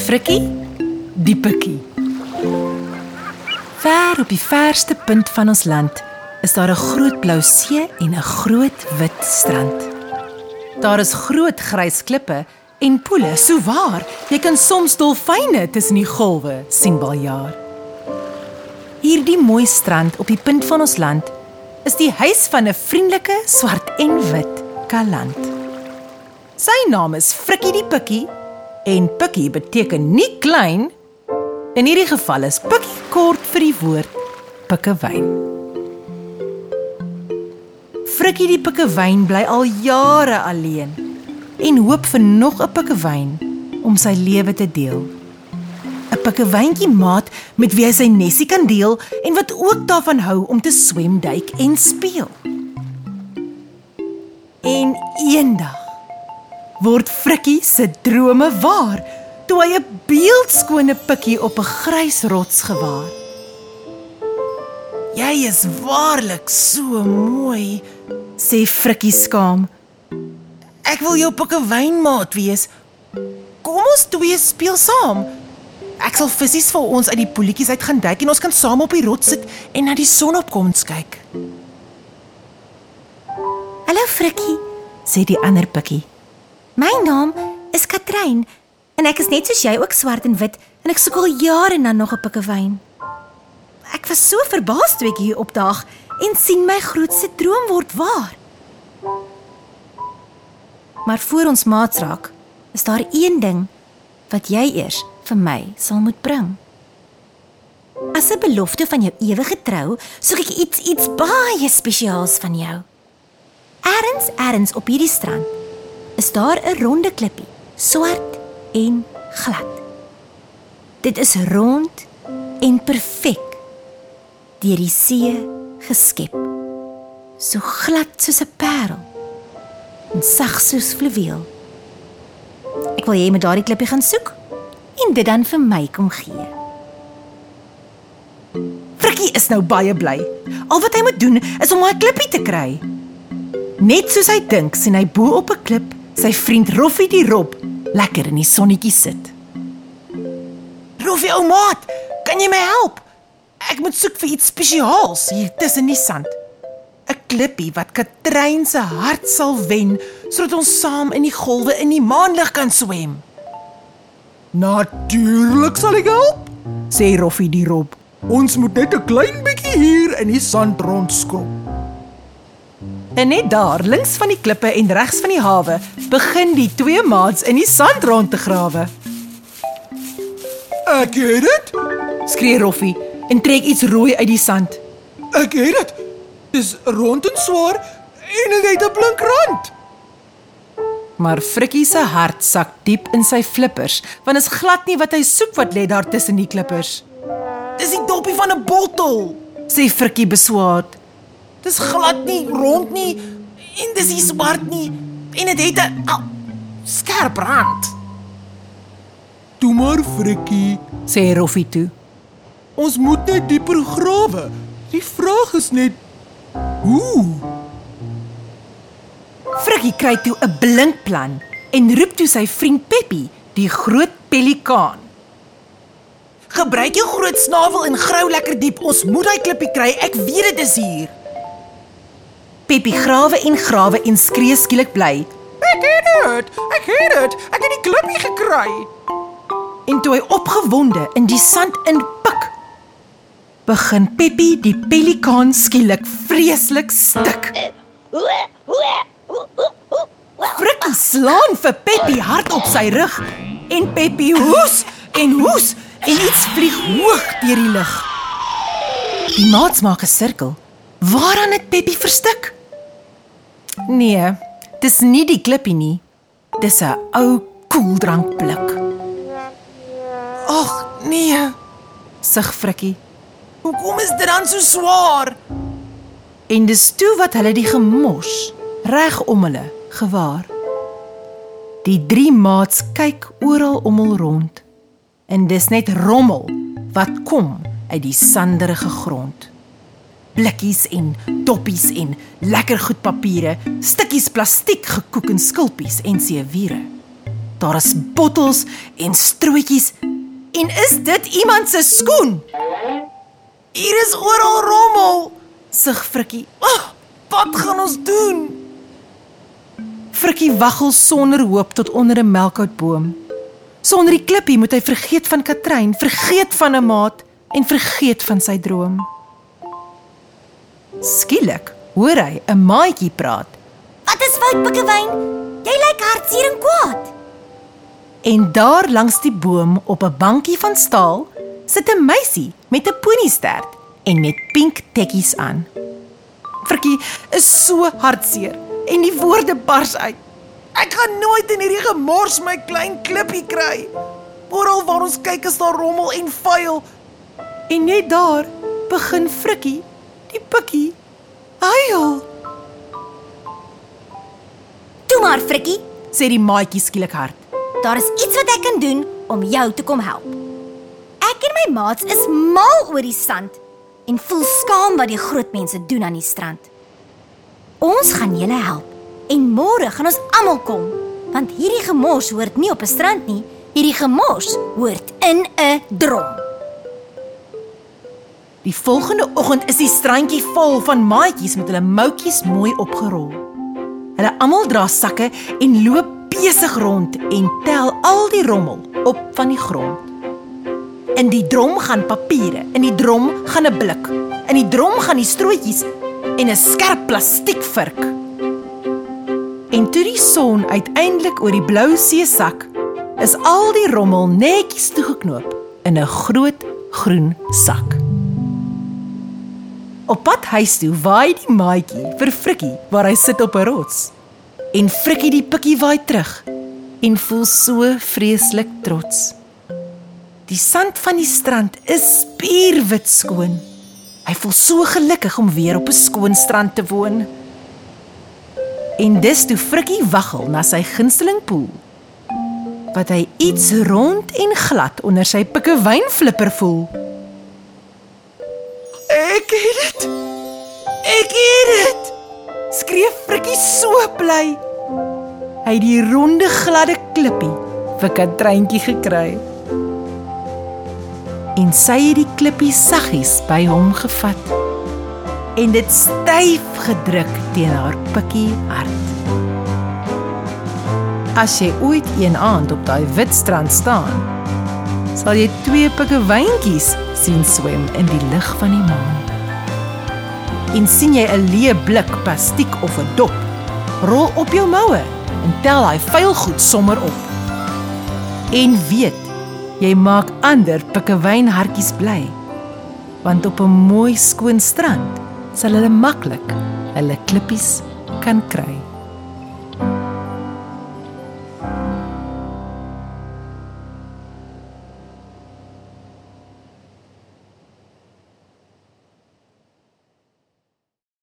Frikkie, die pikkie. Ver op die verste punt van ons land is daar 'n groot blou see en 'n groot wit strand. Daar is groot grys klippe en poele, so waar jy kan soms dolfyne tussen die golwe sien baljaar. Hierdie mooi strand op die punt van ons land is die huis van 'n vriendelike swart en wit kaland. Sy naam is Frikkie die Pikkie en Pikkie beteken nie klein. In hierdie geval is Pikkie kort vir die woord pikkewyn. Frikkie die pikkewyn bly al jare alleen en hoop vir nog 'n pikkewyn om sy lewe te deel. 'n Pikkewyntjie maat met wie hy sy nesie kan deel en wat ook daarvan hou om te swem, duik en speel. En eendag word Frikkie se drome waar toe hy 'n beeldskone pikkie op 'n grys rots gewaar. Jy is waarlik so mooi, sê Frikkie skaam. Ek wil jou pikkewynmaat wees. Kom ons twee speel saam. Ek sal visse vir ons uit die poeltjies uit gaan duik en ons kan saam op die rots sit en na die sonopkoms kyk. Hallo Frikkie, sê die ander pikkie. my naam is Katrein en ek is net soos jy ook swart en wit en ek soek al jare na nog 'n pikkewyn. Ek was so verbaas toe ek hier opdaag en sien my grootste droom word waar. Maar voor ons maats raak, is daar een ding wat jy eers vir my sal moet bring. As 'n belofte van jou ewige trou, soek ek iets iets baie spesiaals van jou. Ergens, ergens op hierdie strand is daar 'n ronde klippie, swart en glad. Dit is rond en perfek deur die see geskep. So glad soos 'n parel en sag soos fluweel. Ek wil jy met daardie klippie gaan soek en dit dan vir my kom gee. Frikkie is nou baie bly. Al wat hy moet doen is om daai klippie te kry. Net soos hy dink, sien hy bo op 'n klip sy vriend Roffie die rob lekker in die sonnetjie sit. Roffie ou maat, kan jy my help? Ek moet soek vir iets spesiaals hier tussen die sand. 'n Klippie wat Katrein se hart sal wen sodat ons saam in die golwe in die maanlig kan swem. Natuurlik sal ek help, sê Roffie die rob. Ons moet net 'n klein bietjie hier in die sand rondskop. En net daar, links van die klippe en regs van die hawe, begin die twee maats in die sand rond te grawe. Ek het dit. Skree Roffie en trek iets rooi uit die sand. Ek het dit. Dis rond en swaar en dit het 'n blink rand. Maar Frikkie se hart sak diep in sy flippers, want is glad nie wat hy soek wat lê daar tussen die klippers. Dis die dopie van 'n bottel, sê Frikkie beswaard. Dis glad nie rond nie en dis nie swart nie en dit het 'n au, skerp rand, Toe maar Frikkie, sê Roffie toe. ons moet net dieper grawe. Die vraag is net hoe? Frikkie kry toe 'n blink plan en roep toe sy vriend Peppy, die groot pelikaan. Gebruik jou groot snavel en grou lekker diep. Ons moet daai klippie kry. Ek weet dit is hier. Peppy grawe en grawe en skree skielik bly. Ek het dit. Ek het dit. Ek het die klippie gekry. En toe hy opgewonde in die sand inpik, begin Peppy die pelikaan skielik vreeslik stik. Frikkie slaan vir Peppy hard op sy rug en Peppy hoes en hoes en iets vlieg hoog deur die lug. Die maats maak 'n sirkel. Waaraan het Peppy verstik? Nee, dis nie die klippie nie. Dis 'n ou koeldrankblik. Ag, nee. Sug Frikkie. Hoekom is dit dan so swaar? En dis toe wat hulle die gemors reg om hulle gewaar. Die drie maats kyk oral om hul rond. En dis net rommel wat kom uit die sanderige grond. Blikkies en doppies en lekker goed papiere, stukkies plastiek gekook en skulpies en seewiere. Daar is bottels en strootjies en is dit iemand se skoen? Hier is oral rommel, sug Frikkie. Oh, wat gaan ons doen? Frikkie waggel sonder hoop tot onder 'n melkhoutboom. Sonder die klippie moet hy vergeet van Katrein, vergeet van 'n maat en vergeet van sy droom. Skielik hoor hy 'n maatjie praat Wat is fout, Pikkewyn? Jy lyk hartseer en kwaad. en daar langs die boom op 'n bankie van staal sit 'n meisie met 'n poniestert en met pink tekkies aan. Frikkie is so hartseer en die woorde bars uit. Ek gaan nooit in hierdie gemors my klein klippie kry. Oral waar ons kyk is daar rommel en vuil. En net daar begin Frikkie, die pikkie, huil. Toe maar, Frikkie, Sê die maatjie skielik hard. daar is iets wat ek kan doen om jou te kom help. Ek en my maats is mal oor die sand en voel skaam wat die groot mense doen aan die strand. Ons gaan julle help en môre gaan ons almal kom, want hierdie gemors hoort nie op 'n strand nie, hierdie gemors hoort in 'n drom. Die volgende oggend is die strandjie vol van maatjies met hulle moutjies mooi opgerol. Hulle almal dra sakke en loop besig rond en tel al die rommel op van die grond. In die drom gaan papiere, in die drom gaan 'n blik, in die drom gaan die strootjies en 'n skerp plastiekvurk. En toe die son uiteindelik oor die blou see sak, is al die rommel netjies toegeknoop in 'n groot groen sak. Op pad huis toe waai die maatjie vir Frikkie waar hy sit op 'n rots. En Frikkie die pikkie waai terug en voel so vreeslik trots. Die sand van die strand is spierwit skoon. Hy voel so gelukkig om weer op 'n skoon strand te woon. En dis toe Frikkie waggel na sy gunsteling poel. Wat hy iets rond en glad onder sy pikkewynflipper voel. Ek het dit. Ek het dit. Skree Frikkie so bly. Hy het die ronde gladde klippie vir Katreintjie gekry. En sy het die klippie saggies by hom gevat en dit styf gedruk teen haar pikkie hart. As jy ooit een aand op daai wit strand staan, sal jy twee pikkewyntjies sien swem in die lig van die maan. En sien jy 'n leë blik plastiek of 'n dop, rol op jou moue en tel daai vuil goed sommer op. En weet, jy maak ander pikkewynhartjies bly. Want op 'n mooi skoon strand sal hulle maklik hulle klippies kan kry.